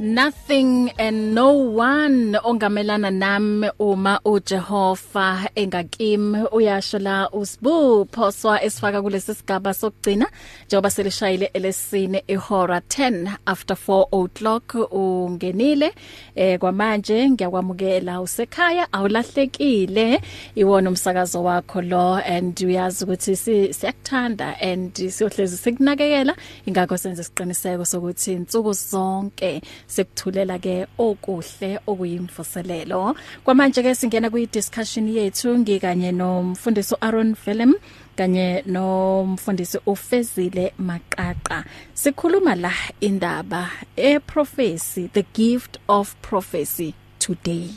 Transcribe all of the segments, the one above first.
Nothing and no one ongamelana nami uma uJehova engakimi uyasho la usibu phoswa esifaka kulesi sigaba sokugcina njengoba selishayile elesine ihora 10 after 4 o'clock ungenile. Eh kwamanje ngiyakwamukela usekhaya awulahlekile. Iwona umsakazo wakho lo and uyazi ukuthi siyakuthanda and siyohlezi sikunakekela. Ingakho senze isiqiniseko sokuthi insuku zonke sekuthulela ke okuhle okuyimvuselelo. Kwamanje ke singena kwi discussion yethu ngikanye nomfundisi Aaron Velem kanye nomfundisi uFezile Maqaqa. Sikhuluma la indaba e prophecy the gift of prophecy today.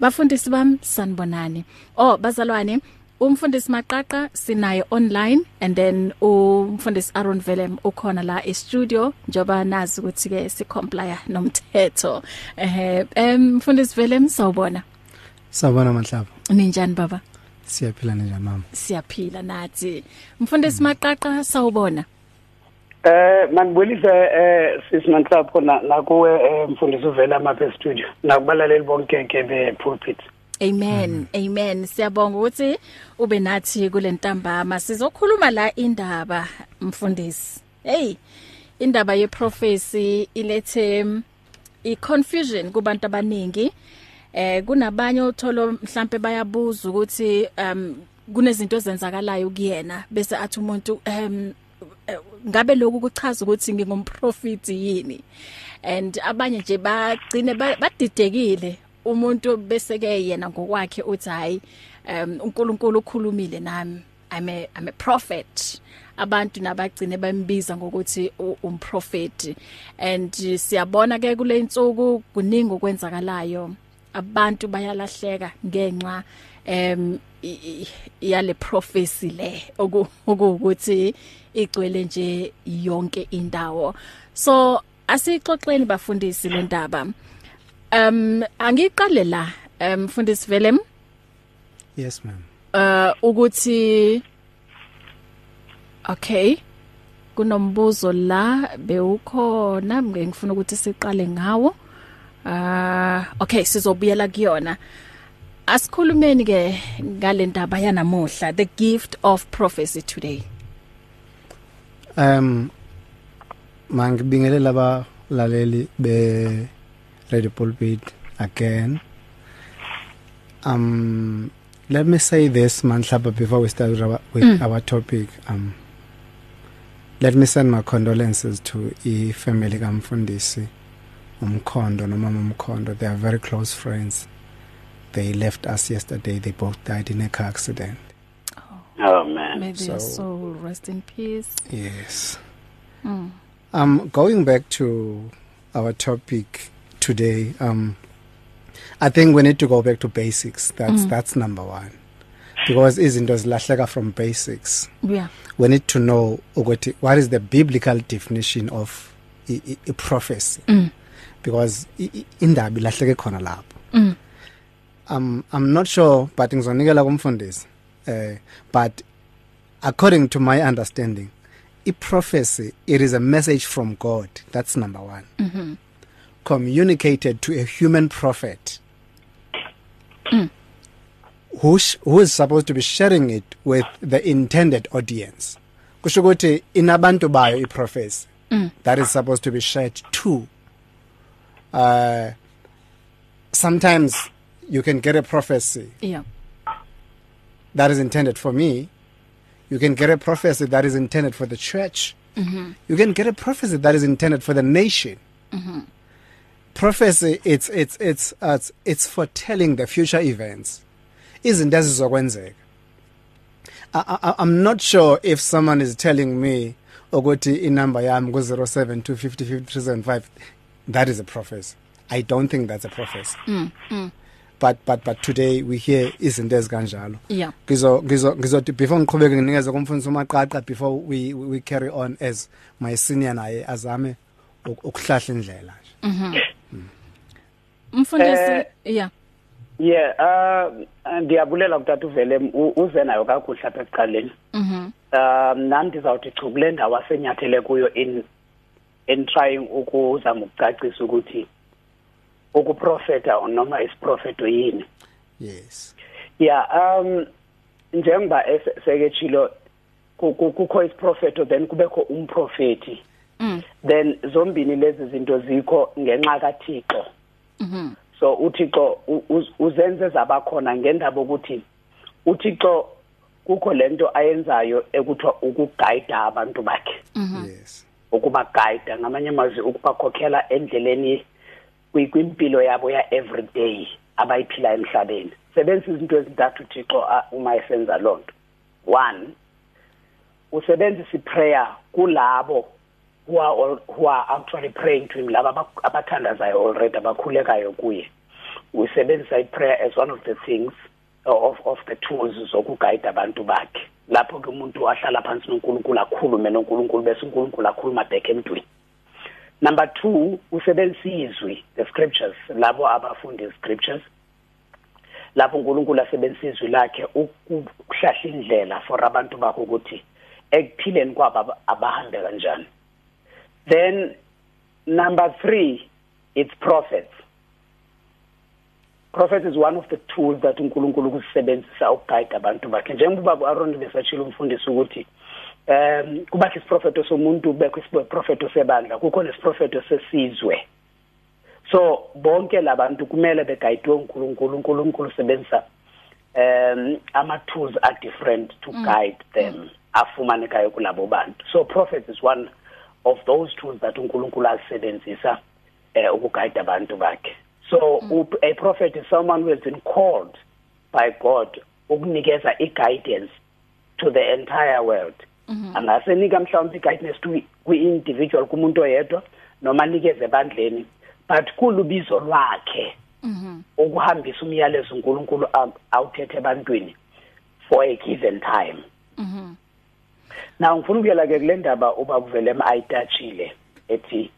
Bafundisi bami sanibonani. Oh bazalwane umfundisi Maqaqa sinaye online and then umfundisi Aaron Velem ukhona la e studio njoba nazi ukuthi ke si comply nomthetho eh umfundisi Velem sawubona. Sawubona Mahlaba. Ninjani baba? Siyaphila njani mama? Siyaphila nathi. Mfundisi Maqaqa sawubona. Eh manibulise eh sisinanhlapho na kuwe mfundisi uvela mapha studio nakubalaleli bonke ke be pulpit Amen. Amen. Siyabonga ukuthi ube nathi kule ntambama sizokhuluma la indaba mfundisi. Hey indaba ye prophecy ilethe i confusion kubantu abaningi. Eh kunabanye otholo mhlambe bayabuza ukuthi um kunezinto ezenzakalayo kuyena bese athi umuntu um ngabe lokhu kuchaza ukuthi ngingumprofiti yini? And abanye nje bagcine badidekile. Umuntu bese ke yena ngokwakhe uthi hayi um uNkulunkulu ukhulumile nami. I'm a I'm a prophet. Abantu nabagcine bambiza ngokuthi umprofeti. And siyabona ke kule insuku kuningi okwenzakalayo. Abantu bayalahleka ngenxa em yale prophecy le okuwukuthi igcwele nje yonke indawo. So asixoxeni bafundisi le ndaba. Um angiqale la um mfundisi Velem Yes ma'am. Uh ukuthi Okay kunombuzo la bewukhona ngifuna ukuthi siqale ngawo. Uh okay sizobuyela kuyona. Asikhulumeni ke ngale ndaba yanamuhla the gift of prophecy today? Um mangibingelela abalaleli be Radio Pulpit again. Um, let me say this, Manhlaba, before we start our, with mm. our topic. Um, let me send my condolences to the family kaMfundisi umkhondo nomama umkhondo. They are very close friends. They left us yesterday. They both died in a car accident. Oh, oh man. May their so, soul rest in peace. Yes. Mm. Um, going back to our topic today um I think we need to go back to basics. That's mm. that's number 1 because izinto zilahleka from basics. Yeah. We need to know ukuthi what is the biblical definition of i, i, i prophecy? Mm. because indaba ilahleke khona lapho. Mm. um i'm not sure but ngizonikela kumfundisi eh but according to my understanding i prophecy it is a message from god. That's number 1 mhm communicated to a human prophet. Mm. who who is supposed to be sharing it with the intended audience. Kusho ukuthi inabantu bayo iprofesi mm. that is supposed to be shared to. Uh sometimes you can get a prophecy yeah. that is intended for me. You can get a prophecy that is intended for the church. Mhm you can get a prophecy that is intended for the nation. Mhm prophecy it's it's it's uh, it's foretelling the future events. Izinto ezizokwenzeka I'm not sure if someone is telling me ukuthi inumber yami ku 072505 that is a prophecy I don't think that's a prophecy mm, mm. but but but today we hear izinto ezikanjalo yeah. Ngizo ngizo ngizothi before ngiqhubeke nginikeze kumfundisi umaqaqa before we we carry on as my senior naye azame ukuhlahla indlela mhm mfundisi yeah yeah uh ndiyabulela kutata uvele uze nayo kakuhle apha ekuqaleni Mhm. um nami ndizawuthi chu kule ndawo asenyathele kuyo in in trying ukuzama ukucacisa ukuthi ukuprofeta noma isiprofeto yini. Yes. Yeah um njengoba ku- ku- kukho isiprofeto then kubekho umprofeti Mm. then zombini lezi zinto zikho ngenxa kaThixo. Mhm. so uThixo uzenze zabakhona ngendaba ukuthi uThixo kukho lento ayenzayo ekuthiwa ukuguide abantu bakhe. Yes. Ukuba guide ngamanye amazwi ukubakhokhela endleleni kwi- kwimpilo yabo ya everyday abayiphila emhlabeni. Sebenzisa izinto ezintathu uThixo uma esenza lonto one usebenzisa iprayer kulabo who are, all, who are actually praying to him laba aba- abathandazayo already abakhulekayo kuye. Usebenzisa iprayer as one of the things of of the tools zokuguide abantu bakhe. Lapho ke umuntu ahlala phansi noNkulunkulu akhulume noNkulunkulu bese uNkulunkulu akhuluma back emntwini. Number 2 usebenzisa izwi the scriptures labo abafunda scriptures. Lapho uNkulunkulu asebenzisa izwi lakhe ukuhlahla indlela for abantu bakho ukuthi ekuphileni kwabo aba- abahambe kanjani then number 3 it's prophets prophet is one of the tools that uNkulunkulu kusebenzisa ukuguide abantu bakhe. Njengoba uAaron besatshilo umfundisi ukuthi um kuba isiprofeto somuntu bekho isiprofeto sebandla kukho nesiprofeto sesizwe. So bonke labantu kumele beguidiwe uNkulunkulu uNkulunkulu sebenzisa um ama tools are different to guide them afumanekayo kulabo bantu. So prophet is one of those tools that uNkulunkulu asebenzisa eh ukuguide abantu bakhe. So up- a prophet is someone who has been called by God ukunikeza i-guidance to the entire world. Angasenika mhlawumbe i-guidance to kwi-individual kumuntu oyedwa noma anikeze ebandleni but kulubizo lwakhe Mhm. ukuhambisa umyalezo uNkulunkulu aw- awuthethe ebantwini for a given time. Mhm. Now ngifuna ukuyela ke kule ndaba ubabuvele ayitachile ethi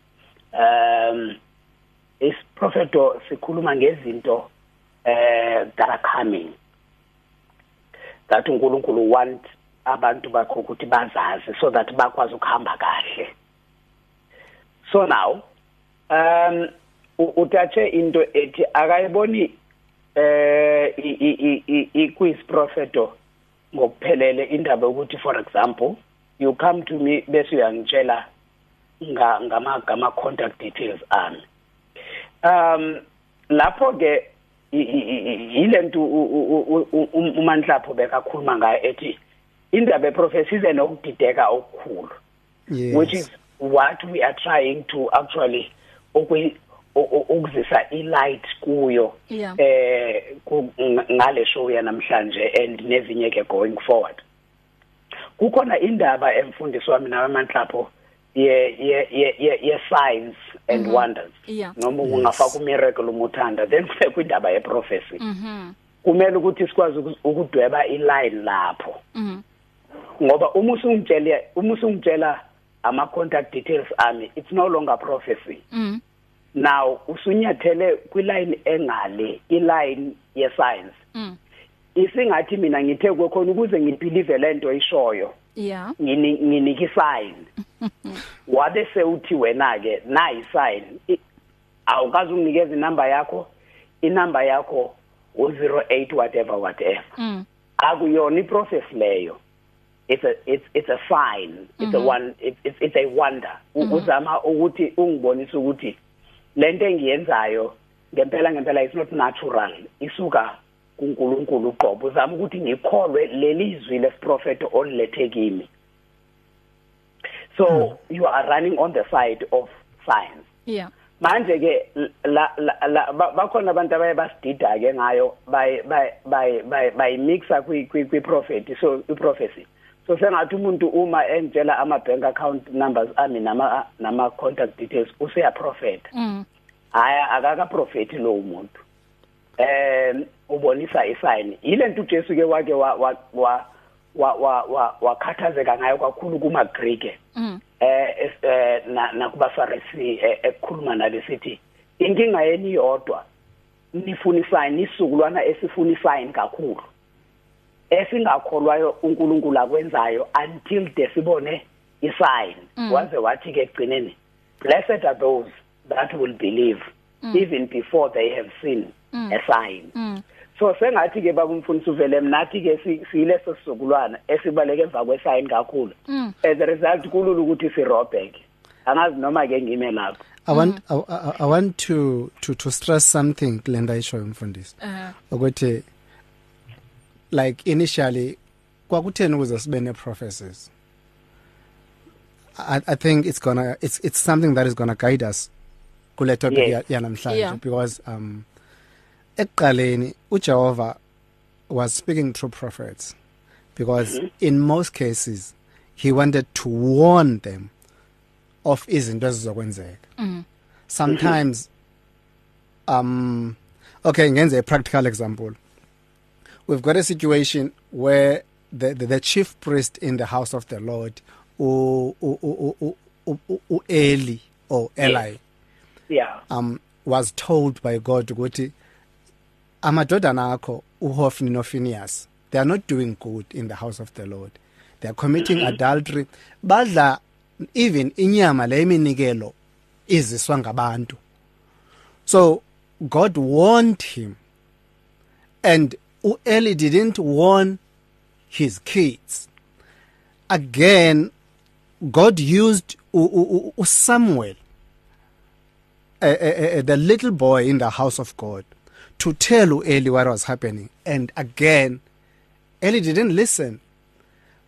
um isiprofeto sikhuluma ngezinto eh that are coming that uNkulunkulu want abantu bakho ukuthi bazazi so that bakwazi ukuhamba kahle so now um u- utatshe into ethi akayiboni eh i- ngokuphelele indaba ukuthi for example you come to me bese uyangitshela nga ngama ngama contact details ami. Um lapho ke yilento umanhlapho bekakhuluma ngayo ethi indaba eprofesi ize nokudideka okukhulu. Which is what we are trying to actually ukuzisa ilight kuyo Yeah. eh ku- ng- ngale show yanamhlanje and nezinye ke going forward kukhona indaba emfundisi wami namanhlapho ye ye ye ye- ye signs and wonders Yeah. noma ungafaka umiracle umuthanda then kubekho indaba ye prophecy Mhm. kumele ukuthi sikwazi uku- ukudweba iline lapho Mhm. ngoba uma usungitshela uma usungitshela ama contact details ami it's no longer prophecy Mhm. Now usunyathele kwiline engale iline ye science Mhm. isingathi mina ngithe kukhona ukuze ngibelieve lento ishoyo Yeah. ngini- nginika isign. Wabe sewuthi wena ke na isign I- awukazi unginikeza inamba yakho inamba yakho u08 whatever whatever. Mhm. akuyona iprocess leyo. It's a it's it's a sign. It's a one it's it's, it's a wonder. U- uzama ukuthi ungibonise ukuthi lento engiyenzayo ngempela ngempela it's not natural. Isuka kuNkulunkulu uqobo uzama ukuthi ngikholwe leli izwi lesiprofeto olilethe kimi. So you are running on the side of science. Yeah. manje ke la la- la ba- bakhona abantu abaye basidida ke ngayo bay bay bay bay bayimixa kwi kwi kwi prophet so i prophecy so sengathi umuntu uma engitshela ama bank account numbers ami nama nama contact details useya prophet Mhm. haya akaka prophet lo umuntu em ubonisa isign. Yilento uJesu ke wake wa wa wa wa wa- wa wakhathazeka ngayo kakhulu kuma Greek Mhm. eh es- eh na nakubafarisi eh, ekukhuluma nalesithi inkinga yeni yodwa nifuna isign isizukulwana esifuna isign kakhulu. Esingakholwayo uNkulunkulu akwenzayo until de sibone isign. Waze wathi ke egcineni blessed are those that will believe even before they have seen a sign. So sengathi ke baba umfundisi uvele mnathi ke siyileso sizukulwana esibaleke emva kwesign kakhulu. As a result kulula ukuthi sirobhe ke. Angazi noma ke ngime lapho. I want mm. I, I, I want to to to stress something Glenda isho umfundisi ukuthi like initially kwakutheni ukuze sibe ne prophecies I I think it's gonna it's it's something that is gonna guide us kule topic yes. yanamhlanje yeah. because um ekuqaleni uJehova was speaking through prophets because mm -hmm. in most cases he wanted to warn them of izinto ezizokwenzeka mm. sometimes um okay ngenze a practical example we've got a situation where the the, the chief priest in the house of the Lord u u u u Eli or Eli yeah. um was told by God ukuthi amadodana akho uHofni noPhinias they are not doing good in the house of the Lord. They are committing mm -hmm. adultery. Badla even inyama leminikelo iziswa ngabantu. So God warned him and uEli didn't warn his kids. Again God used uSamuel the little boy in the house of God to tell uEli what was happening. And again Eli didn't listen.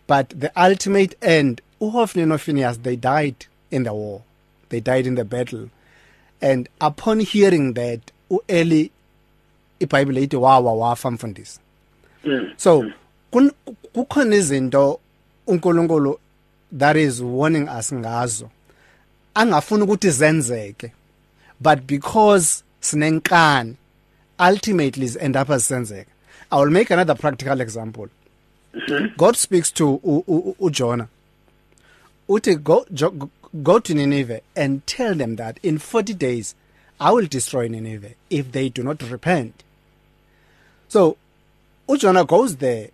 But the ultimate end uHofni and Phineas they died in the war. They died in the battle. And upon hearing that uEli iBhayibheli lithi wawa wafa mfundisi mm. so kukhona izinto uNkulunkulu that is warning us ngazo angafuni ukuthi zenzeke but because sinenkani ultimately is end up as senzeka i will make another practical example. Mm -hmm. god speaks to uJona uthi go, go to Nineveh and tell them that in 40 days I will destroy Nineveh if they do not repent. So uJona goes there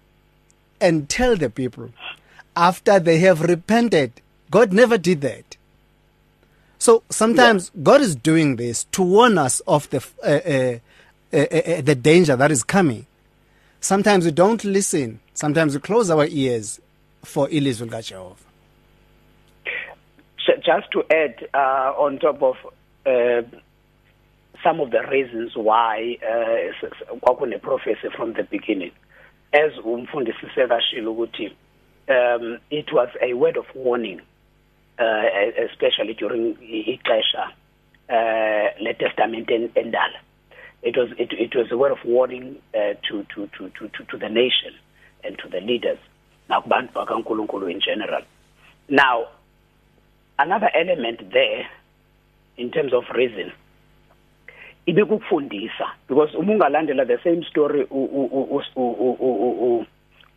and tell the people after they have repented God never did that so sometimes yeah. God is doing this to warn us of the uh, uh, uh, uh, the danger that is coming. Sometimes we don't listen. Sometimes we close our ears for ilizwi kaJehova. Just to add uh, on top of uh, some of the reasons why kwakune prophecy from the beginning. As umfundisi sekashilo ukuthi um it was a word of warning uh, especially during ixesha uh le testament endala. It was it, it was a word of warning uh, to, to to to to to the nation and to the leaders nakubantu bakaNkulunkulu in general. Now another element there in terms of reason ibe kukufundisa because uma ungalandela the same story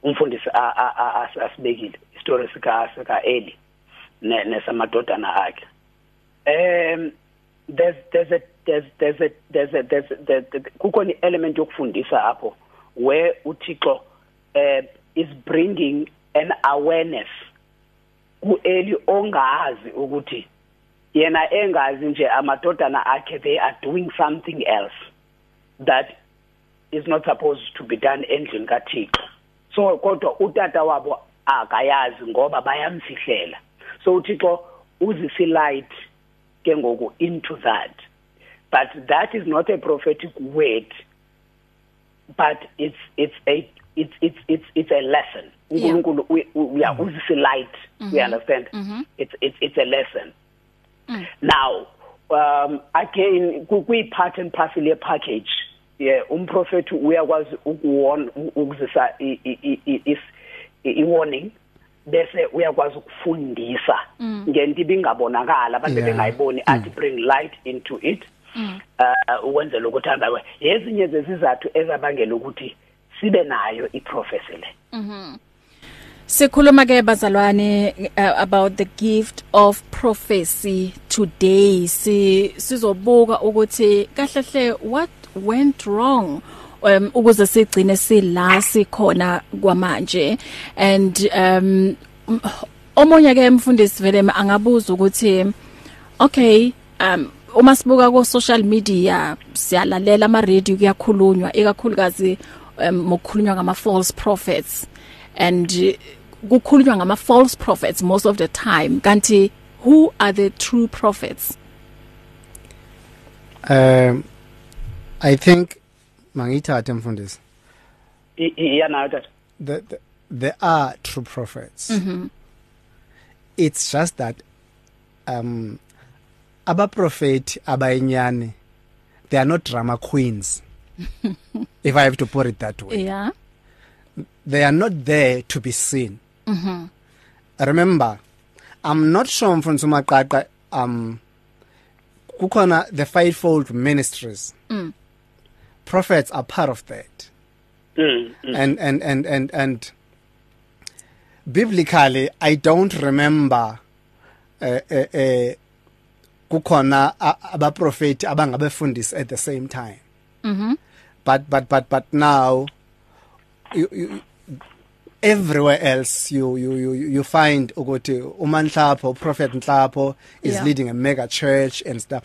umfundisi asibekile story sika sika Eli nesamadodana akhe. Um there's there's a there's there's a there's a there's the kukhona element yokufundisa apho where uThixo uh, is bringing an awareness kueli ongazi ukuthi yena engazi nje amadodana akhe they are doing something else that is not supposed to be done endlini kaThixo. So kodwa utata wabo akayazi ngoba bayamfihlela. So uThixo uzisi light ke ngoku into that. But that is not a prophetic word but it's it's a it's it's it's it's a lesson. uNkulunkulu uya uzisi light we mm-hmm. understand? Mm-hmm. it's it's it's a lesson. Mm. now um again kuyi part and parcel ye package yeah umprofeti uyakwazi ukuwona ukuzisa i warning bese uyakwazi ukufundisa Mm. ngento ibingabonakala abantu Yeah. bengayiboni athi bring light into it Mm. uh ukwenzela ukuthi angawe ezinye zezizathu ezabangela ukuthi sibe nayo iprofessy le Sikhuluma ke bazalwane uh, about the gift of prophecy today. Si sizobuka ukuthi kahle hle what went wrong um ukuze sigcine sila sikhona kwamanje? And um omunye ke mfundisi vele angabuza ukuthi okay um uma sibuka ku social media siyalalela ama radio kuyakhulunywa ikakhulukazi um mokukhulunywa ngama false prophets. And kukhulunywa ngama false prophets most of the time kanti who are the true prophets? Um i think mangithathe mfundisi. Yana that the, the there are true prophets. Mhm it's just that um abaprofeti abayinyani they are not drama queens if i have to put it that way. Yeah. They are not there to be seen. Mhm remember i'm not sure mfundisi maqaqa um kukhona the fivefold ministries. Mm. prophets are part of that. Mm, mm. and and and and and biblically i don't remember eh uh, eh uh, uh, kukhona abaprofeti abangabefundisi at the same time. Mhm but but but but now you, you everywhere else you you you you find ukuthi umanhlapho prophet Nhlapho is Yeah. leading a mega church and stuff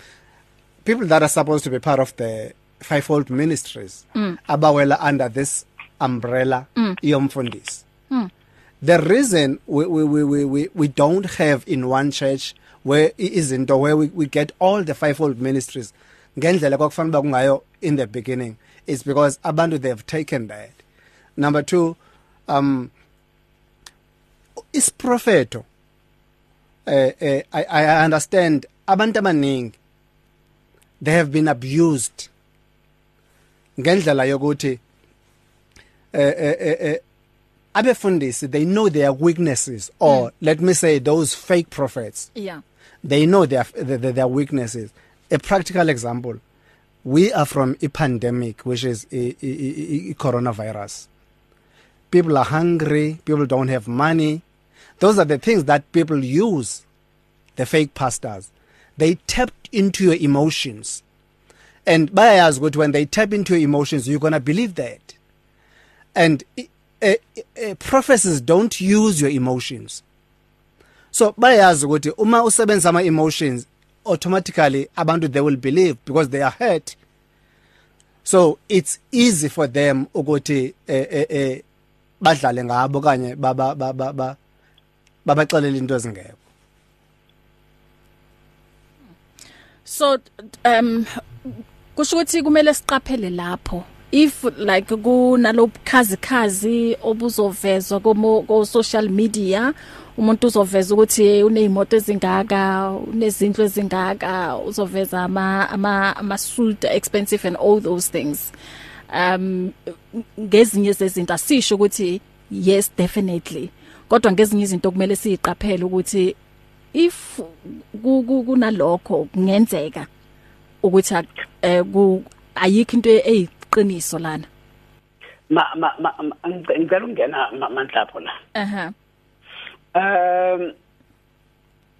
people that are supposed to be part of the fivefold ministries Mm. abawela under this umbrella Mm. yomfundisi Mm. the reason we we we we we, don't have in one church where izinto where we, we get all the fivefold ministries ngendlela kwakufanele kungayo in the beginning is because abantu they have taken that number 2 um isiprofeto eh eh I, I understand abantu abaningi they have been abused. Ngendlela yokuthi eh eh eh, eh abefundisi they know their weaknesses or mm. let me say those fake prophets. Yeah. They know their their, their weaknesses. A practical example we are from a pandemic which is a, a, a, a coronavirus. People are hungry people don't have money. Those are the things that people use the fake pastors they tap into your emotions. And bayazi ukuthi when they tap into your emotions you're going to believe that. And uh, uh, prophecies don't use your emotions. So bayazi ukuthi uma usebenza ama emotions automatically abantu they will believe because they are hurt. So it's easy for them ukuthi eh eh badlale ngabo kanye baba baba babaxelela into ezingekho. So um kusho ukuthi kumele siqaphele lapho. If like kunalobukhazi khazi obuzovezwa ko social media umuntu uzoveza ukuthi unezimoto ezingaka unezindlu ezingaka uzoveza ama ama ama suit expensive and all those things. Um ngezinye zezinto asisho ukuthi yes definitely. Kodwa ngezinye izinto kumele siziqaphele ukuthi if kunalokho kungenzeka ukuthi ku ayikho into eyiqiniso lana. Ma ma ngicela ukungena manhlapho la. Aha. Um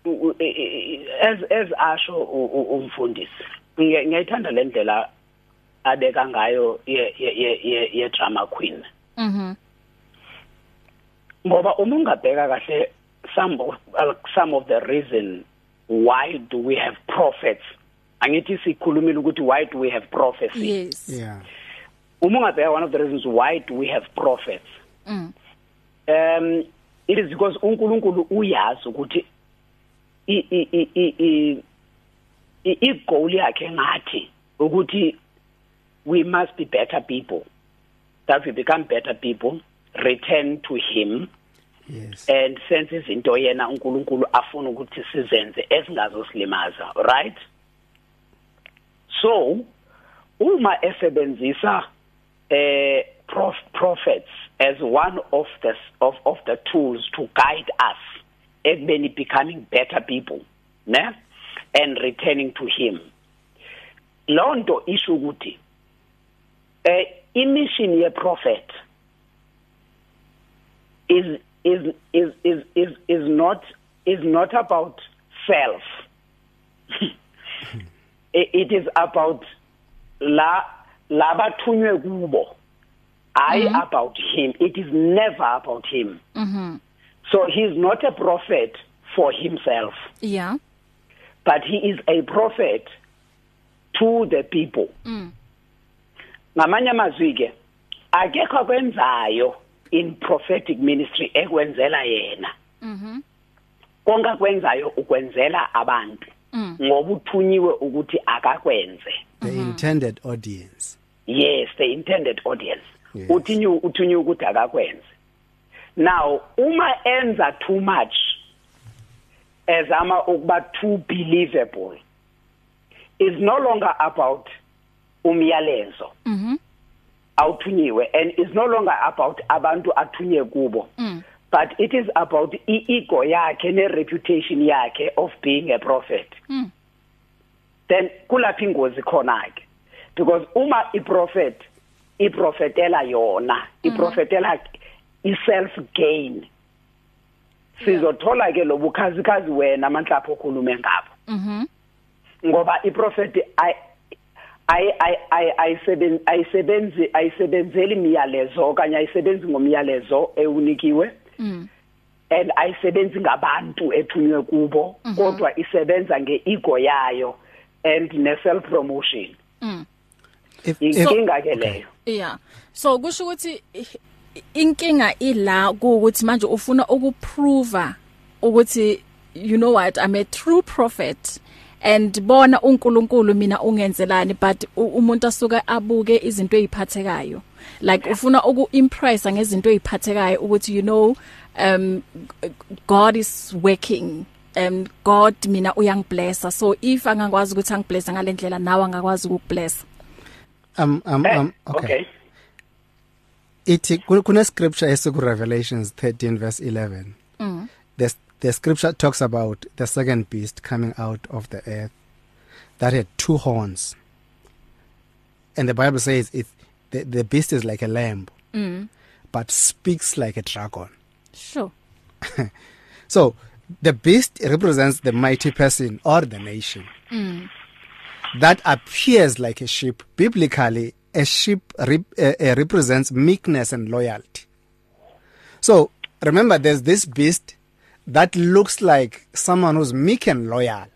as as asho umfundisi ngiyayithanda le ndlela abeka ngayo ye ye ye drama queen mhm ngoba uma ungabheka kahle some of, uh, some of the reason why do we have prophets angithi sikhulumile ukuthi why do we have prophecy yes yeah uma ungabheka one of the reasons why do we have prophets mm. um it is because uNkulunkulu uyazi ukuthi i i i i i goal yakhe ngathi ukuthi we must be better people. That we become better people return to him. Yes. And sense izinto yena uNkulunkulu afuna ukuthi sizenze esingazo silimaza right? So uma esebenzisa eh prof, prophets as one of the of of the tools to guide us ekubeni becoming better people ne? And returning to him. Lonto isho ukuthi eh imission ye prophet is is is is is is not is not about self it is about la labathunywe kubo hayi Mhm. about him it is never about him Mhm. so he's not a prophet for himself Yeah. but he is a prophet to the people Mm. Ngamanye amazwi ke akekho akwenzayo in prophetic ministry ekwenzela yena. Mhm. konke akwenzayo ukwenzela abantu. Mm. ngoba uthunyiwe ukuthi akakwenze. The intended audience. Yes the intended audience. Uthinyu uthunyiwe ukuthi akakwenze. Now uma enza too much ezama ukuba too believable is no longer about umyalezo Mhm. awuthunyiwe and is no longer about abantu athunye kubo Mm. but it is about i-ego yakhe ne-reputation yakhe of being a prophet Mm. then kulapho ingozi khona ke because uma iprofet iprofetela yona iprofetela iself gain sizothola ke lobukhazikhazi wena manhlapho okhulume ngabo Mhm. ngoba iprofeti ay ay ay ay ayisebenzi ayisebenzi ayisebenzeli imiyalezo okanye ayisebenzi ngomyalezo ewunikiwe Mm. and ayisebenzi ngabantu ethunywe kubo kodwa isebenza ngeego yayo and ne self promotion Mm. inkinga ke leyo Yeah. So kusho ukuthi i- inkinga ila ukuthi manje ufuna ukuprove ukuthi you know what I'm a true prophet and bona uNkulunkulu mina ungenzelani but u- umuntu asuka abuke izinto eziphathekayo like ufuna ukuimpressa ngezinto eziphathekayo ukuthi you know um g- God is working um God mina uyangiblessa so if angakwazi ukuthi angiblessa ngalendlela nawe angakwazi ukukublessa um um Eh, um okay, okay ithi ku- kuna scripture esiku Revelations 13 verse 11 mm. the the scripture talks about the second beast coming out of the earth that had two horns. And the bible says it the, the beast is like a lamb Mm. but speaks like a dragon. Sure. So the beast represents the mighty person or the nation mm. that appears like a sheep. Biblically a sheep rep, uh, uh, represents meekness and loyalty. So remember there's this beast that looks like someone who's meek and loyal.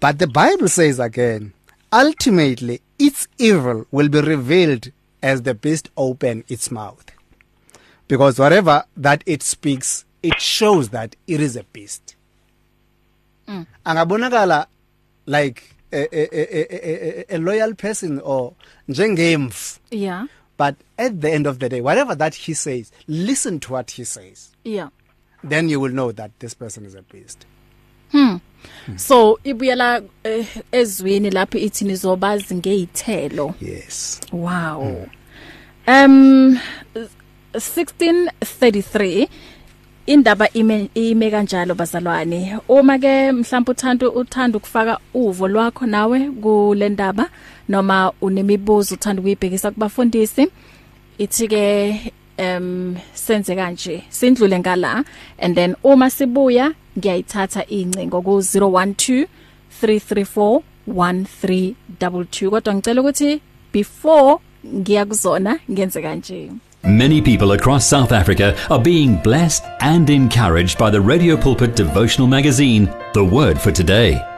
But the bible says again ultimately its evil will be revealed as the beast open its mouth. Because whatever that it speaks it shows that it is a beast. Mm. angabonakala like a, a, a, a, loyal person or njengemfu yeah. But at the end of the day whatever that he says listen to what he says. Yeah. Then you will know that this person is a beast hmm. So ibuyela eh, ezwini lapho ithi nizobazi ngezithelo yes. Wow. Um 1633 indaba ime ime kanjalo bazalwane. Uma ke mhlawumbe uthanda uthanda ukufaka uvo lwakho nawe kule ndaba noma unemibuzo uthanda ukuyibhekisa kubafundisi ithi ke um senze kanje sindlule ngala and then uma sibuya ngiyayithatha incingo ku 012 334 1322 kodwa ngicela ukuthi before ngiyakuzona ngenze kanje Many people across South Africa are being blessed and encouraged by the Radio Pulpit devotional magazine, The Word for Today.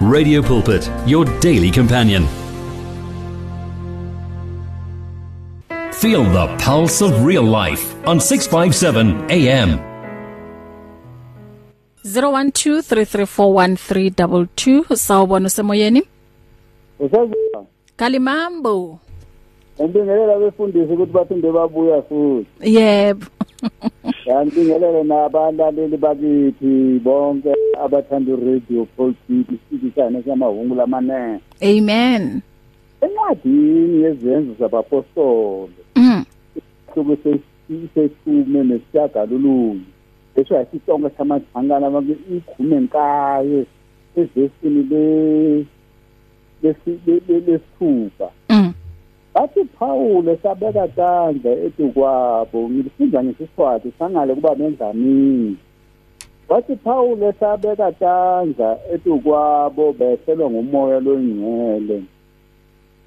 Radio Pulpit, your daily companion. Feel the pulse of real life on 657 AM. 0123341322 sawubona usemoyeni Usaziwa kalimambo ngibingelela befundisi ukuthi baphinde babuya futhi. yebo Yanibingelele nabalaleli bakithi bonke abathanda iradio Pulpit isikisane samahungu lamanene. Amen. Encwadini yezenzo zabapostoli Mm. sokuthi iseshume nesishagalolunye. Esho yisonke samajangana bonke ikhume nkaye ezesini le lesi lesithupa. Bathi Paul esabeka tandla edukwabo ngilifunda ngesiswati sangale kuba bendlamini Wathi Paul esabeka tandla edukwabo beselwa ngumoya longcwele.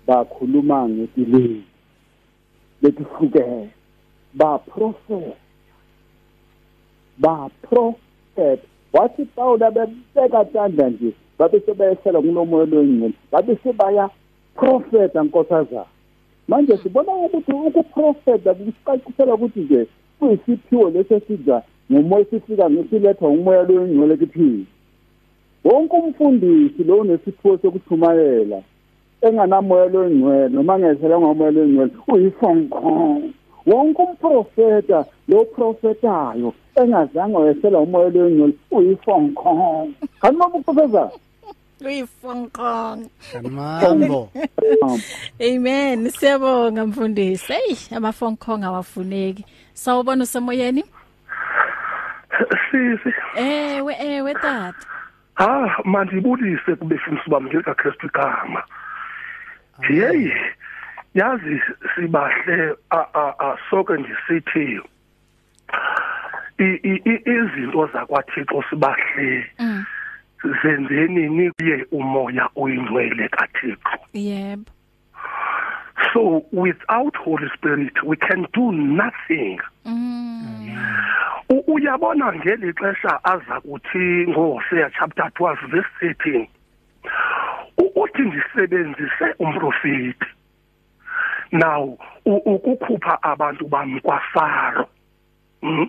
Bakhuluma ngetilimi letihlukene ba prophet ba prophet wathi Paul abebeka tandla nje babe sebeyesela kulomoya longcwele babe sebaya profeta nkosazana. Manje sibona ukuthi ukuprofeta kusicacisela ukuthi nje kuyisiphiwo lesesiza ngomoya sifika ngesilethwa ngumoya loyingcwele kiphini wonke umfundisi lo unesiphiwo sokuchumayela enganamoya loyingcwele noma ngesela ngomoya loyingcwele uyifonkong wonke umprofeta lo profetayo engazange wesela umoya loyingcwele uyifonkong kanti noma uprofesa Uyifonkong. kanimambo Amen. Siyabonga mfundisi. Hey, amafonkong awafuneki. Sawubona usemoyeni? sisi Ewe, ewe tata. ha mandibulise kubefundisi bami ngelikaKristu igama hey yazi sibahle a a a soke ndisithi izinto zakwaThixo sibahle Mm. Zenzeni niye umoya oyingcwele kaThixo. Yebo. so without holy spirit we can do nothing. Mm. U- uyabona ngeli xesha aza kuthi ngoHosea chapter 12 verse 13 U- uthi ndisebenzise umprofeti now u- ukukhupha abantu bami kwaFaro. Mhm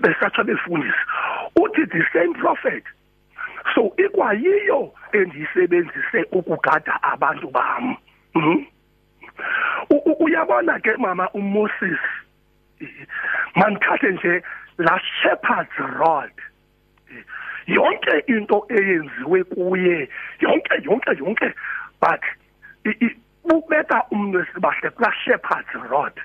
besatsha befundisa uthi the same prophet so ikwayiyo endiyisebenzise ukugada abantu bami mhm uyabona ke mama uMoses mandithathe nje la shepherd's rod. Yonke into eyenziwe kuye yonke yonke yonke but ubeka umntu wesibahle kula shepherd's rod.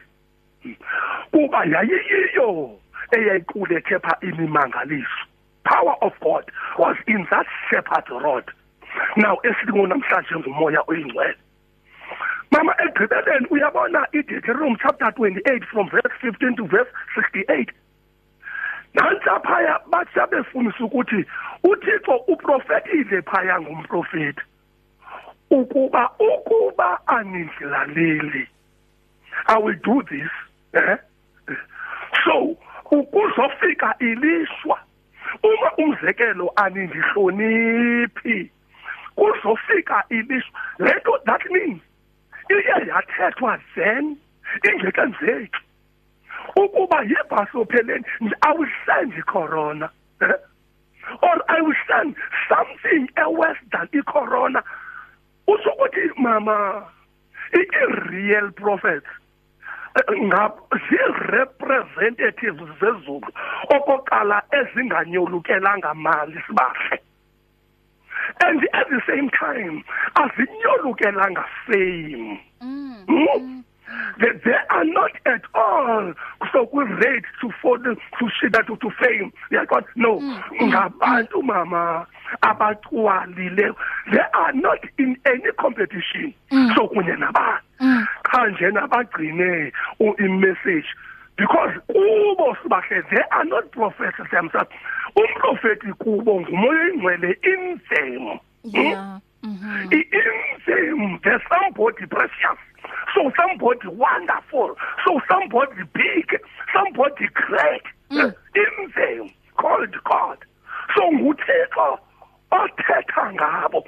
Kuba yayiyiyo eyayiqulethe pha imimangaliso. Power of god was in that shepherd's rod. Now esithi ngonamhlanje ngumoya oyingcwele. Mama egqibeleni uyabona iDeuteronomy chapter 28 from verse 15 to verse 68 nansa phaya bathi abefundisa ukuthi uThixo uprofetile phaya ngumprofeti ukuba ukuba anindlaleli i will do this eh? So ukuzofika ilishwa uma umzekelo anindihloniphi kuzofika ilishwa lento that means iye yathethwa then ingekenzeki. Ukuba yibhaso pheleni i will send icorona eh? or i will send something else than icorona usokuthi mama i-real prophets zi-representatives zezulu okoqala ezinganyolukelanga mali sibahle. And at the same time azinyolukelanga fame. Hmm? They, they are not at all so ready to fall to to, to fame. They are God no. Ngabantu mama. Abaqwalileyo they are not in any competition. So kunye nabantu. Cha nje nabagcine u- i-message because kubo sibahle they are not prophets themselves umprofeti kubo ngumoya oyingcwele in them Yeah. Mhm. in them there's somebody precious. So somebody wonderful. So somebody big. Somebody great. Uh, in them called god. So nguthixo. Othetha ngabo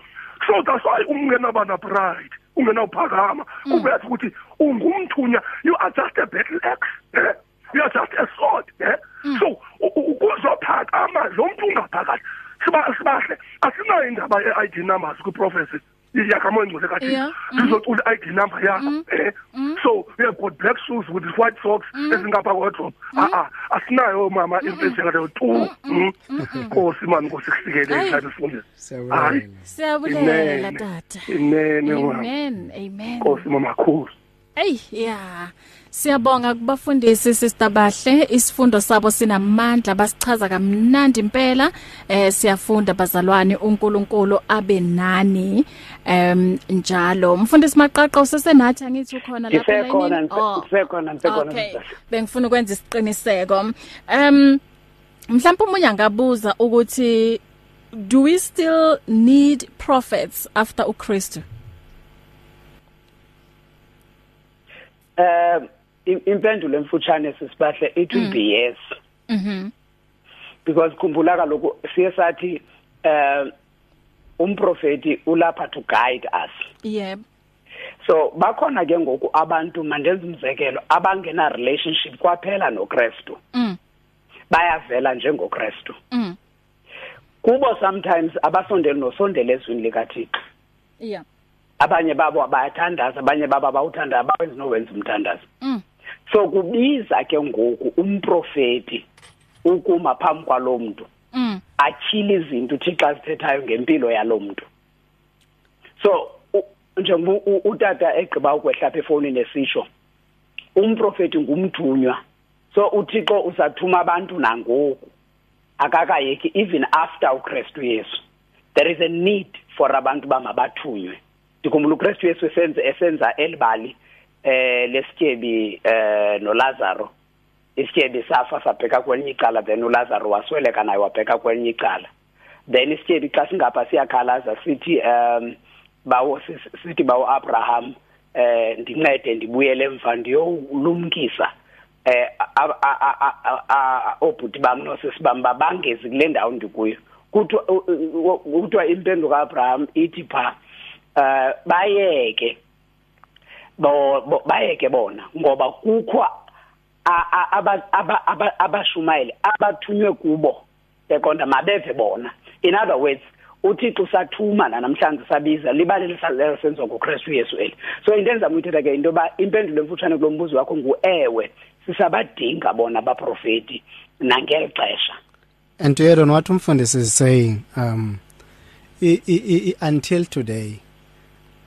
so that's why ungenabana pride ungenawuphakama kube yathi ukuthi ungumthunya you are just a battle axe eh? you are just a sword eh? so u- u- ukuzophakama lo muntu ungaphakathi siba sibahle asinayo indaba ye-ID numbers kwi-prophecy yakamoya ngcwele kathixo Yeah, mhm. sizocula i-ID number yakho eh so we have got black shoes with white socks ezingapha kodwa ah ah asinayo mama impenjela tu nkosi mama nkosi kusikelele nathi sifundise Siyabulela. siyabulela tata. Inene mama. Amen amen. Nkosi mama khulu Ey yeah siyabonga kubafundisi sister bahle. Isifundo sabo sinamandla basichaza kamnandi impela. Eh siyafunda bazalwane uNkulunkulu abe nani. Em njalo. Mfundisi maqaqa usesenathi angithi ukhona lapha Ngisekhona elayinini? Oh. ngisekhona ngisekhona Okay. sister. bengifuna ukwenza isiqiniseko. Em mhlawumbe umunye angabuza ukuthi do we still need prophets after uKristu? Eh im- impendulo emfutshane sisibahle it will be yes. Mhm because khumbula kaloku siye sathi eh umprofeti ulapha to guide us. Yebo so bakhona ke ngoku abantu mandenza umzekelo abangena relationship kwaphela noKristu. Mm. Bayavela njengoKristu. Mm. Kubo sometimes abasondeli nosondele ezwini likaThixo. Yeah abanye babo bayathandaza abanye babo abawuthanda abawenzi nowenza umthandazo. Mm. So kubiza ke ngoku umprofeti ukuma phambi kwalo muntu mm. Atyhile izinto uthixo azithethayo ngempilo yalo muntu so u- njengoba u- utata egqiba ukwehla apha efowunini esitsho umprofeti ngumthunywa. So uthixo usathuma abantu nangoku. Akakayeki even after uKristu Yesu. There is a need for abantu bamabathunywe ndikhumbula uKristu Yesu esenza esenza elibali eh lesityebi eh noLazaro. Isityebi safa sabheka kwelinye icala then uLazaro wasweleka naye wabheka kwelinye icala. Then isityebi xa singapha siyakhalaza sithi um bawo sis- sithi bawo Abraham eh ndincede ndibuyele emva ndiyolumkisa eh a- a- a- a- a- a- obhuti bam nosisi bam babangezi kule ndawo ndikuyo. Kuthiwa kuthiwa impendulo kaAbraham ithi pha eh bayeke bo bo- bayeke bona ngoba kukho a- a- aba- aba- aba- abashumayeli abathunywe kubo. Beqonda mabeve bona. In other words uthixo sathuma namhlanje sabiza libali lisalelo senziwa nguKristu Yesu eli. So into enza umthetha ke into yoba impendulo emfutshane kulo mbuzo wakho nguewe. Sisabadinga bona abaprofeti nangeli xesha. And to add on what umfundisi is saying, um, i, i, i, until today,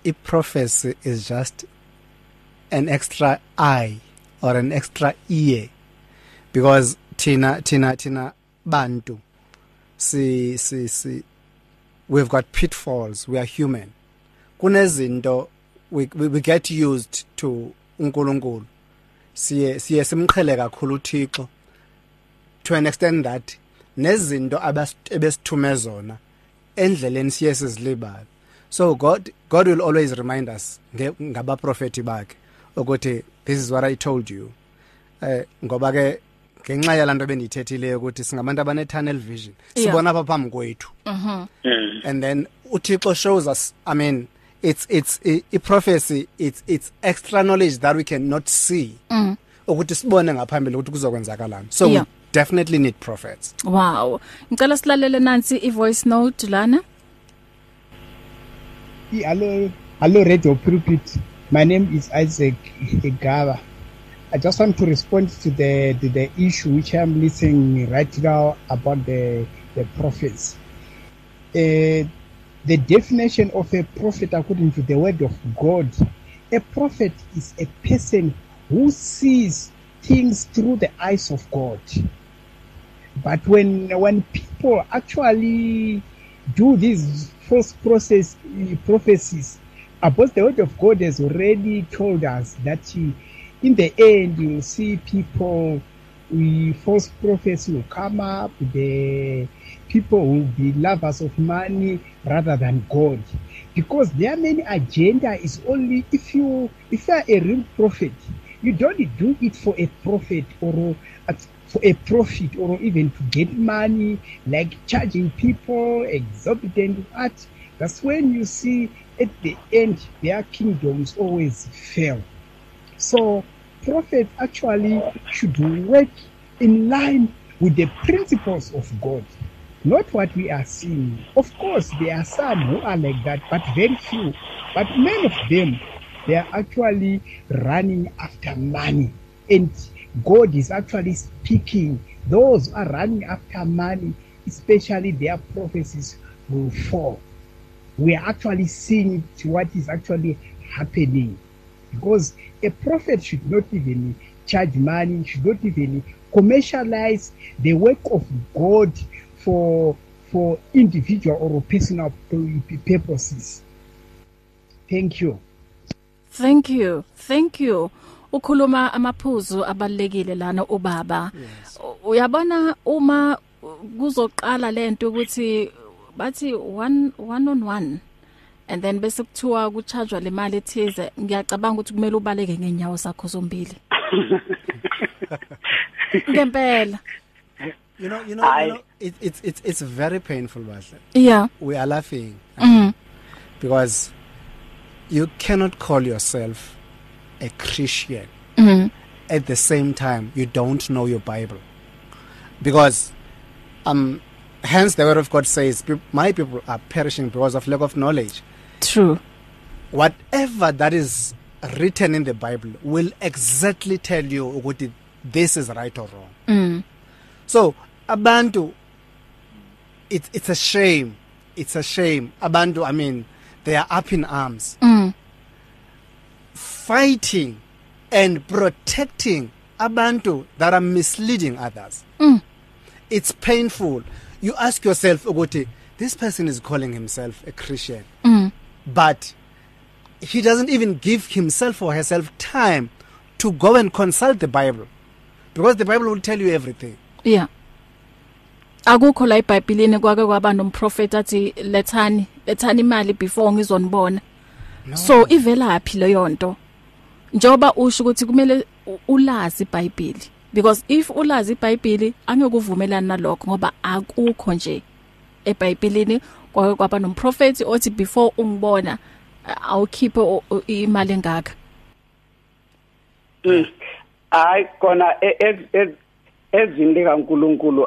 a prophecy is just an extra eye or an extra ear, because tina tina tina bantu, si si si, we've got pitfalls. We are human. Kunezinto we, we we get used to uNkulunkulu. Siye siye simqhele kakhulu uThixo to an extent that nezinto ebesithume zona endleleni siye sizilibala so god god will always remind us nge- ngabaprofeti bakhe ukuthi this is what i told you eh ngoba ke ngenxa yalanto bendiyithethileyo ukuthi singabantu abane tunnel vision Yeah. sibona apha phambi kwethu and then uthixo shows us i mean it's it's i, i prophecy it's it's extra knowledge that we cannot see ukuthi sibone ngaphambili ukuthi kuzokwenzakalani so Yeah. we definitely need prophets Wow. Ngicela silalele nansi i-voice note lana. Hello, hello, Radio Pulpit. My name is Isaac Igaba. I just want to respond to the, the, the issue which I'm listening right now about the, the prophets. Uh, the definition of a prophet according to the word of God, a prophet is a person who sees things through the eyes of God. But when when people actually do these process prophecies, about the word of God has already told us that he, in the end you will see people we false prophets will come up the people will be lovers of money rather than god. Because their main agenda is only if you if you are a real prophet you don't do it for a profit or a, for a profit or even to get money like charging people exorbitant what that's when you see at the end their kingdoms always fail so prophets actually should work in line with the principles of God, not what we are seeing. Of course, there are some who are like that, but very few. But many of them, they are actually running after money and god is actually speaking. Those who are running after money especially their prophecies will fall. We are actually seeing what is actually happening. Because a prophet should not even charge money should not even commercialize the work of god for for individual or personal purposes. Thank you. Thank you. Thank you. Ukhuluma amaphuzu abalekile lana ubaba. Uyabona uma kuzoqala lento ukuthi bathi one one on one and then bese kuthiwa kuchargewa le mali ethize ngiyacabanga ukuthi kumele ubaleke ngenyawo zakho zombili. Ngempela. You know you know, I, you know it, it's it's it's very painful Bahle. Yeah. We are laughing. Mm. because you cannot call yourself a Christian mm. at the same time you don't know your Bible. Because um hence the word of God says my people are perishing because of lack of knowledge. True. Whatever that is written in the Bible will exactly tell you ukuthi this is right or wrong. Mm. so abantu it's it's a shame. It's a shame. Abantu i mean they are up in arms. Mm. Fighting and protecting abantu that are misleading others. Mm. it's painful. You ask yourself ukuthi this person is calling himself a christian. Mm. but he doesn't even give himself or herself time to go and consult the bible. Because the bible will tell you everything. Yeah. Akukho la eBhayibhelini kwake kwaba nomprofeti athi lethani lethani imali before ngizonibona. No. so ivela phi leyo nto? Njoba usho ukuthi kumele ulazi iBhayibheli. Because if ulazi iBhayibheli angeke uvumelane nalokho ngoba akukho nje eBhayibhelini. Kwake kwaba nomprofeti othi before ungibona awukhiphe imali engaka. Mm. Hayi kona ezini likaNkuluNkulu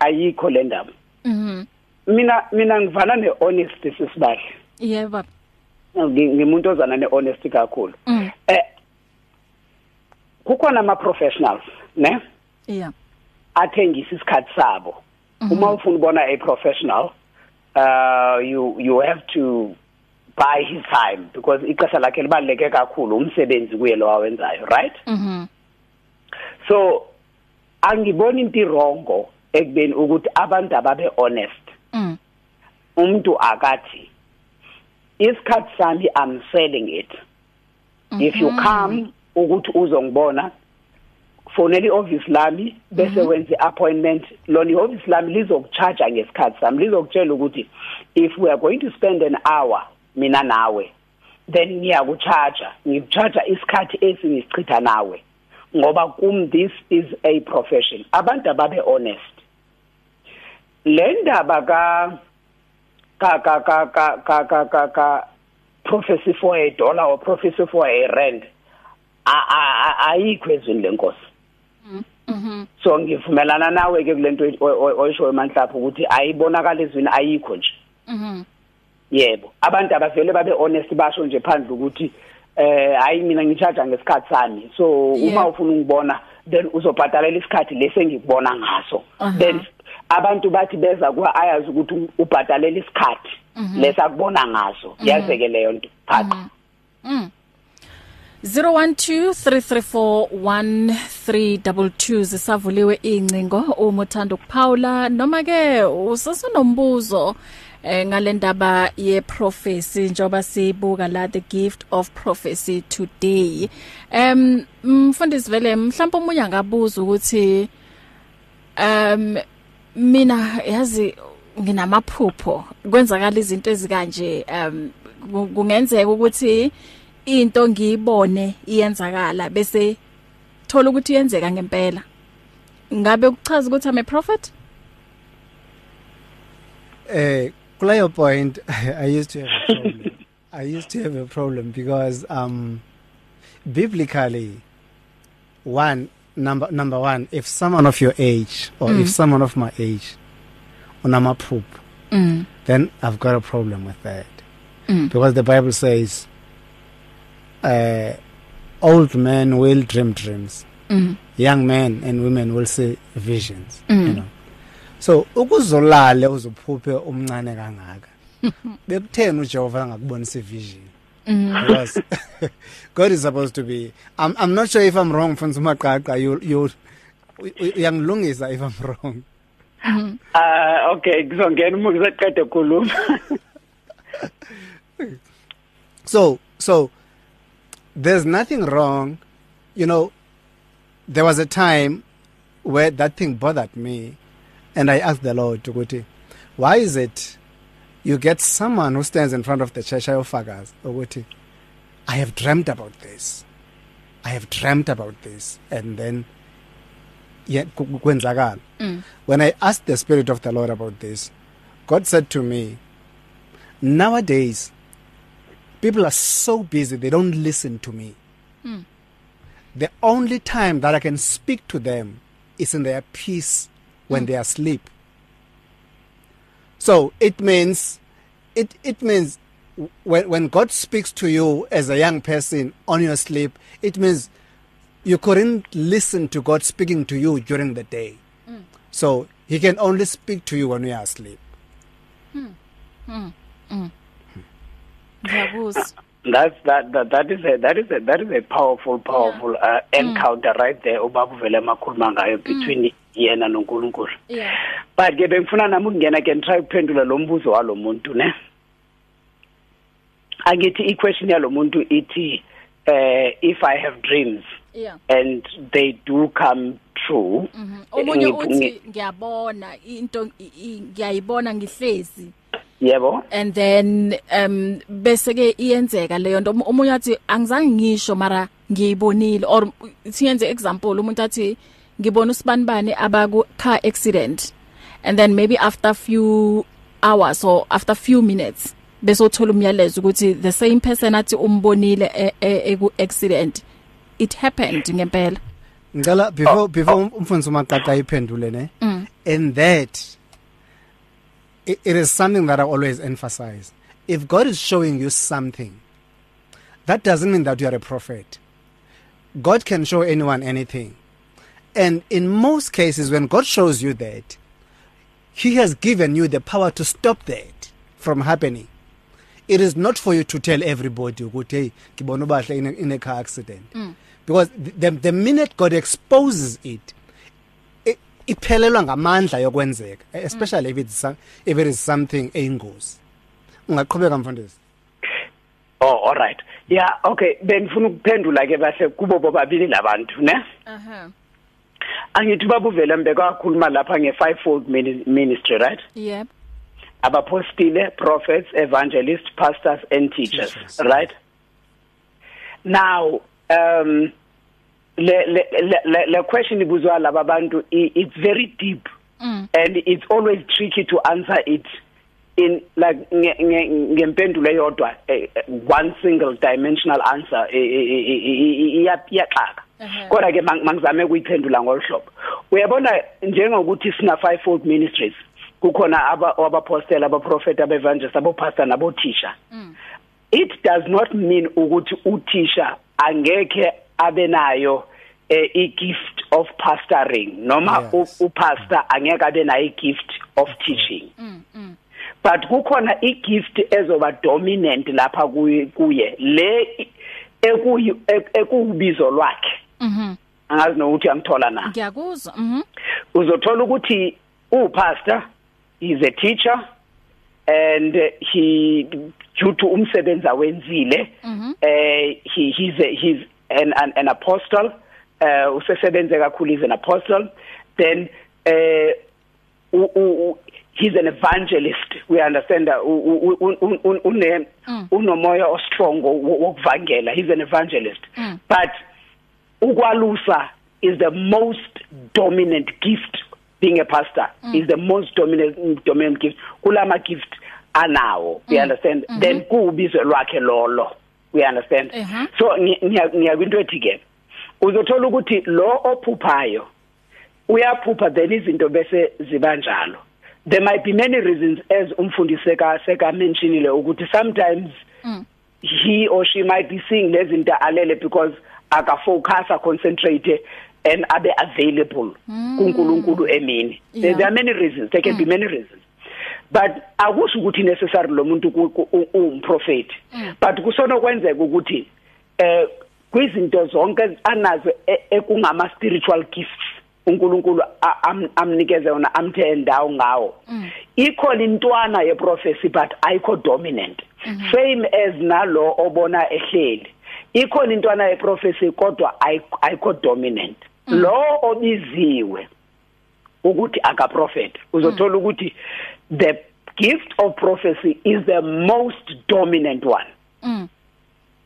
ayikho le ndaba. Mhm. Mina mina ngivana nehonesty sisibahle. Yebo. baba ngimuntu ozana nehonesty kakhulu. Mm. eh kukhona ama professionals ne? Yeah. Athengisa isikhathi sabo. Mhm. uma ufuna ubona a professional uh you you have to buy his time because ixesha lakhe libaleke kakhulu umsebenzi kuye lo awenzayo right? Mhm so angiboni into irongo ekubeni ukuthi abantu ababe honest. Mm. Umuntu akathi isikhathi sami i'm selling it mm -hmm. if you Mhm. come ukuthi uzongibona fonela ioffice lami bese Mhm. wenza appointment lona ioffice lami lizokucharge ngesikhathi sami lizokutshela ukuthi if we are going to spend an hour mina nawe then ngiyakucharge ngikucharge isikhathi esingisichitha nawe ngoba kum this is a profession abantu ababe honest le ndaba ka ka ka ka ka ka ka ka ka prophecy for a dollar or prophecy for a rand a- a- a- ayikho ezweni lenkosi mhm. So ngivumelana nawe ke kulento oyisho emanhlapho ukuthi ayibonakala ezweni ayikho nje. Mhm. Yebo abantu abavele babe honest basho nje phandle ukuthi eh hayi mina ngicharge ngesikhathi sami. So uma Yeah. ufuna ungibona then uzobhadalela isikhathi lesi engikubona ngaso. Aha. then abantu bathi beza kwa ayazi ukuthi ubhadalela isikhathi. Mhm. lesakubona ngaso. Yazeke leyo nto phatha Mm. 0123341322 zisavuliwe incingo uma uthanda ukuphawula noma ke usesenombuzo eh ngalendaba ye prophecy njoba sibuka la the gift of prophecy today. Em mfundisi vele mhlawumbe umunye angabuza ukuthi um mina yazi nginamaphupho. Kwenzakala izinto ezikanje um ku- kungenzeka ukuthi into ngiyibone iyenzakala bese thola ukuthi iyenzeka ngempela. Ngabe kuchaza ukuthi I'm a prophet? Eh kulayo point i used to have a problem. I used to have a problem because um biblically one number number 1 if someone of your age or mm. if someone of my age unamaphupho mm then i've got a problem with that Mm. because the bible says uh old men will dream dreams Mhm. young men and women will see visions Mm. you know so ukuzolala uzophuphe umncane kangaka bekutheni uJehova angakubonisa ivision Mhm. because God is supposed to be. I'm I'm not sure if I'm wrong mfundisi maqaqa you you uyangilungisa if I'm wrong. Ah okay ngizongena uma ngizoqeda ukukhuluma. so so there's nothing wrong. You know there was a time where that thing bothered me and i asked the lord ukuthi why is it you get someone who stands in front of the church ayofakaza ukuthi i have dreamt about this. I have dreamt about this. And then yeah kwenzakala. Mm. when i asked the spirit of the lord about this god said to me nowadays people are so busy they don't listen to me. Mm. the only time that i can speak to them is in their peace when they are asleep. So it means it it means when when god speaks to you as a young person on your sleep it means you couldn't listen to god speaking to you during the day. So he can only speak to you when you are asleep. Ngiyakuzwa That's that, that that is a that is a that is a powerful powerful uh, encounter right there ubaba uvele emakhuluma ngayo between yena noNkulunkulu. yeah But ke bengifuna nami ukungena ke try ukuphendula lo mbuzo walomuntu ne. Angithi i-question yalomuntu ithi eh if I have dreams yeah and they do come true. Mhm. omunye ngi- uthi ngi- ngiyabona into i- i- ngiyayibona ngihlezi Yebo. and then um bese ke iyenzeka leyo nto. Omu- omunye athi angizange ngisho mara ngiyibonile or siyenze example umuntu athi ngibona usibanibani abaku car accident. And then maybe after few hours or after few minutes bese uthola umyalezo ukuthi the same person athi umbonile e- e- eku accident it happened ngempela. Ngicela before before umfundisi umaqaqa iphendule ne? Mm. and that it, it is something that I always emphasize. If God is showing you something that doesn't mean that you are a prophet. God can show anyone anything. And in most cases when God shows you that he has given you the power to stop that from happening. It is not for you to tell everybody ukuthi hey in a, in a car accident. Mm. because the, the minute God exposes it iphelelwa ngamandla yokwenzeka especially if it's some- if it is something eyingozi ungaqhubeka mfundisi Oh all right. Yeah, okay. Bengifuna ukuphendula ke bahle kubo bobabili labantu, ne? aha Angithi babuvela mbeka kakhuluma lapha nge fivefold mini- ministry, right? yep Abapostile, prophets, evangelists, pastors and teachers, Teachers. right? Now, um le le le, le- le question ibuzwa laba bantu i- it's very deep. Mm. and it's always tricky to answer it in like nge- nge- ngempendulo eyodwa eh, eh, one single dimensional answer eh, eh, eh, eh, iya- iyaxaka. Ehhe. kodwa ke mang- mangizame ukuyiphendula ngolhlobo uyabona njengokuthi sina fivefold ministries kukhona aba abapostela abaprofeti abevangelists abopastor nabothisha. It does not mean ukuthi uthisha angeke abe nayo eh, i-gift of pastoring noma Yes. u- upastor angeke abe nayo i-gift of teaching. But kukhona i-gift ezoba dominant lapha kuye kuye le i- ekuyi ek- ekubizo lwakhe. Mhm angazi nokuthi uyangithola na? Ngiyakuzwa. Mhm uzothola ukuthi upastor is a teacher and uh, he due to umsebenzi awenzile eh he he's a, he's an, an an apostle uh usesebenze kakhulu is an apostle. Then eh u- u- u- he's an evangelist. We understand that u- u- u- u- u- une unomoya ostrong wo- wokuvangela. He's an evangelist. But ukwalusa is the most dominant gift being a pastor mm. is the most dominant dominant gift. Kulama gift anawo. We understand? Mm -hmm. then kubizo lwakhe lolo. We understand. Uh-huh. so ngiya ngiya kwinto ethi ke uzothola ukuthi lo ophuphayo uyaphupha then izinto bese ziba njalo. There might be many reasons as umfundisi seka seka mentionile ukuthi sometimes Mm. he or she might be seeing lezinto alele because akafocus concentrate and abe available kuNkulunkulu emini. There, Yeah. there are many reasons. There can be many reasons. But akusho ukuthi necessary lo muntu umprofeti but kusona kwenzeka ukuthi eh kwizinto zonke anazo e- ekungama spiritual gifts uNkulunkulu a- am- amnikeze yona amthe endawo ngawo. Ikhona intwana yeprofesi but ayikho dominant. Same as nalo obona ehleli. Ikhona intwana yeprofesi kodwa ayikho- ayikho dominant. Lo obiziwe ukuthi aka prophet uzothola ukuthi the gift of prophecy is the most dominant one. Mm.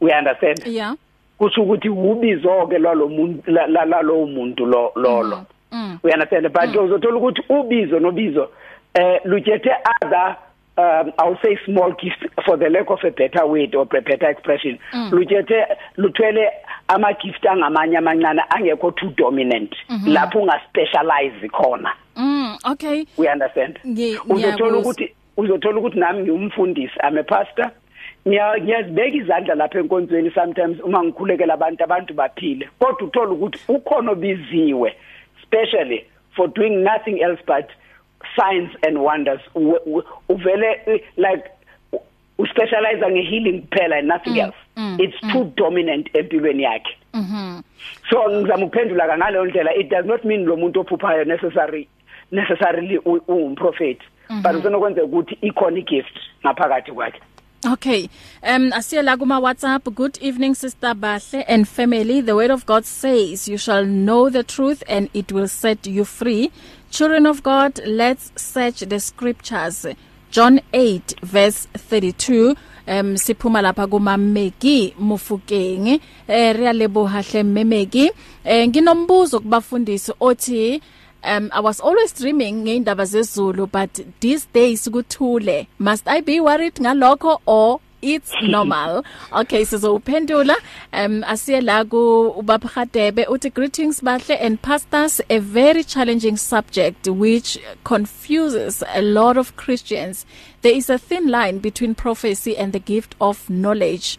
we understand? Yeah. Kusho ukuthi ubizo ke lalo muntu la- la- lalo muntu lo lolo. Mm. We understand? But uzothola ukuthi ubizo nobizo eh luthethe other um I'll say small gift for the lack of a better word or better expression. Luthethe luthwele ama gift angamanye amancane angekho too dominant. Lapho unga specialize khona. mm okay. We understand. Ngi- uzothola ngiyakuzwa. ukuthi uzothola ukuthi nami ngiumfundisi i'm a pastor. Ngiya ngiyazibeka izandla lapha enkonzweni sometimes uma ngikhulekela abantu abantu baphile. Kodwa uthola ukuthi ukhona obiziwe especially for doing nothing else but signs and wonders. U- u- uvele eh, like u- uspecialize nge healing kuphela and nothing else. it's too dominant empilweni yakhe. Mhm so ngizama ukuphendula ngaleyo ndlela. It does not mean lo muntu ophuphayo necessary necessarily u- ungumprofeti but usenokwenza ukuthi ikhona igift ngaphakathi kwakhe Okay. Um asiya la kuma WhatsApp. Good evening Sister Bahle and family. The word of God says, "You shall know the truth and it will set you free." Children of God, let's search the scriptures. John 8 verse 32. Um siphuma lapha kuma Meki Mufukeng. Eh re a leboha hle Memeki. Eh nginombuzo kubafundisi othi Um I was always dreaming ngeindaba zezulu but these days kuthule. Must I be worried ngalokho or it's normal? Okay sizophendula um asiye la ku ubaphatebe uthi greetings bahle and pastors. A very challenging subject which confuses a lot of Christians. There is a thin line between prophecy and the gift of knowledge.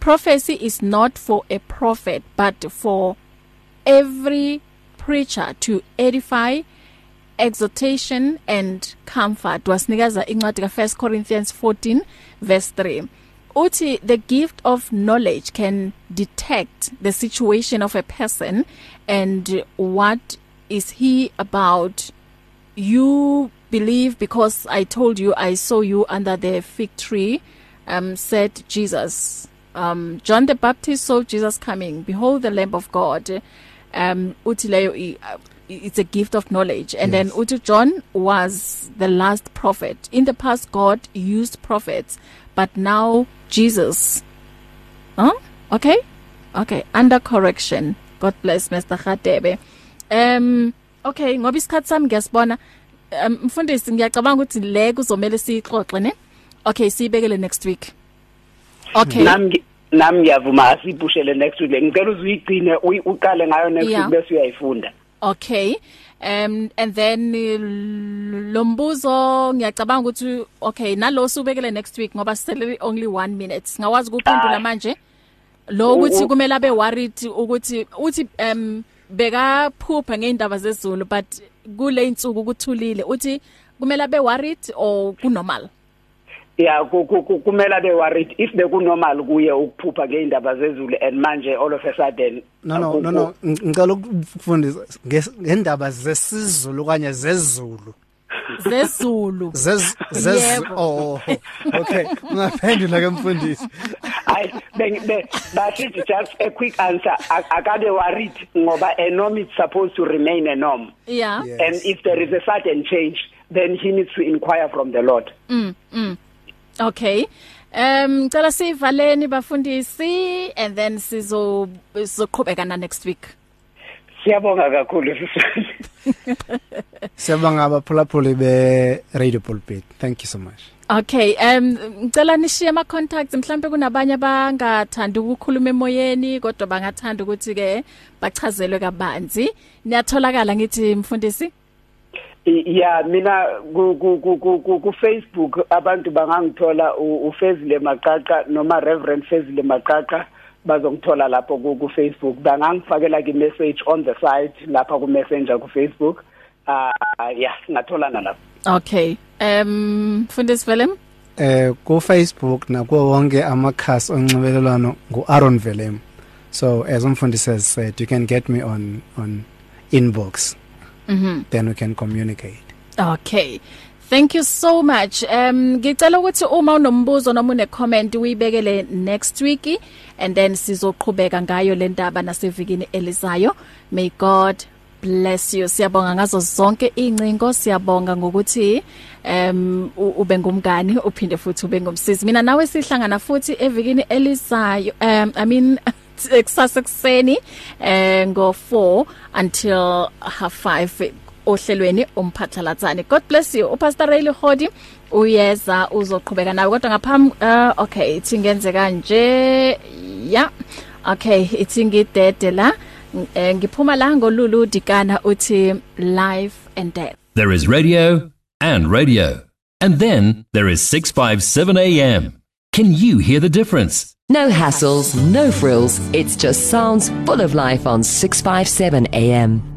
Prophecy is not for a prophet but for every preacher to edify exhortation and comfort. Wasinikeza incwadi ka 1 Corinthians 14 verse 3 uthi the gift of knowledge can detect the situation of a person and what is he about? You believe because I told you I saw you under the fig tree um said Jesus. Um John the Baptist saw Jesus coming. Behold the lamb of God. Um uthi leyo i- uh, it's a gift of knowledge. And yes. then uthi John was the last prophet. In the past God used prophets but now Jesus. Huh? Okay? Okay under correction. God bless Mr Khatebe. Um okay ngoba isikhathi sami ngiyasibona um, mfundisi ngiyacabanga ukuthi le kuzomela sixoxe ne? Okay siyibekele next week. Okay. Nami ngi- nami ngiyavuma asipushele next week ngicela uzuyigcine uyi- uqale ngayo next Yeah. week bese uyayifunda Okay. Um and then eh, lombuzo ngiyacabanga ukuthi okay nalo subekele next week ngoba sisele only 1 minute. Ngawazi kuphendula Ah. manje. Lo ukuthi kumele abe worried ukuthi uthi um beka phupha ngeindaba zezulu but kule insuku kuthulile uthi kumele abe worried or kunormal. Yeah ku- ku- ku- kumele abe worried if bekunormal kuye ukuphupha ngeindaba zezulu and manje all of a sudden no no no no ng- ngicela ukufundisa ngendaba zesizulu kanye zezulu Zezulu. zez zez Yebo. oh okay ungaphendula ke mfundisi I beng be bathi just a quick answer A- akabe worried ngoba a norm is supposed to remain a norm Yeah. Yes. and if there is a sudden change then he needs to inquire from the Lord Okay. Um ngicela sivaleni bafundisi and then sizo sizoqhubeka na next week. siyabonga kakhulu sisana siyabonga abaphulaphuli be radio pulpit thank you so much Okay, um ngicela nishiye ama contacts mhlambe kunabanye abangathanda ukukhuluma emoyeni kodwa bangathanda ukuthi ke bachazelwe kabanzi. Niyatholakala ngithi mfundisi? Ya mina ku ku ku ku ku Facebook abantu bangangithola uFezile Maqaqa noma Reverend Fezile Maqaqa bazongithola lapho ku Facebook. Bangangifakela ki message on the site lapha ku Messenger ku Facebook. Ah uh, yeah singatholana lapho. Okay. Um Fundis Willem eh ku Facebook nakuwo wonke amakhasi onxibelelwano nguAaron Velem. So as umfundisi has said you can get me on on inbox. Mhm then we can communicate okay Thank you so much. Um ngicela ukuthi uma unombuzo noma une comment uyibekele next week and then sizoqhubeka ngayo le ndaba nasevikini elizayo. May God bless you. Siyabonga ngazo zonke incingo, siyabonga ngokuthi um ube ngumngani uphinde futhi ube ngumsizi. Mina nawe sihlangana futhi evikini elizayo. Um I mean kusasa kuseni eh ngo 4 until half 5 ohlelweni umphathalatsane God bless you. Upastor Ray Hodi uyeza uzoqhubeka nawe kodwa ngaphambi uh, okay ithi ngenze kanje ya okay ithi ngidede la ngiphuma la ngolulu dikana uthi life and death. There is radio and radio and then there is 657 AM Can you hear the difference? No hassles no frills. It's just sounds full of life on 657 AM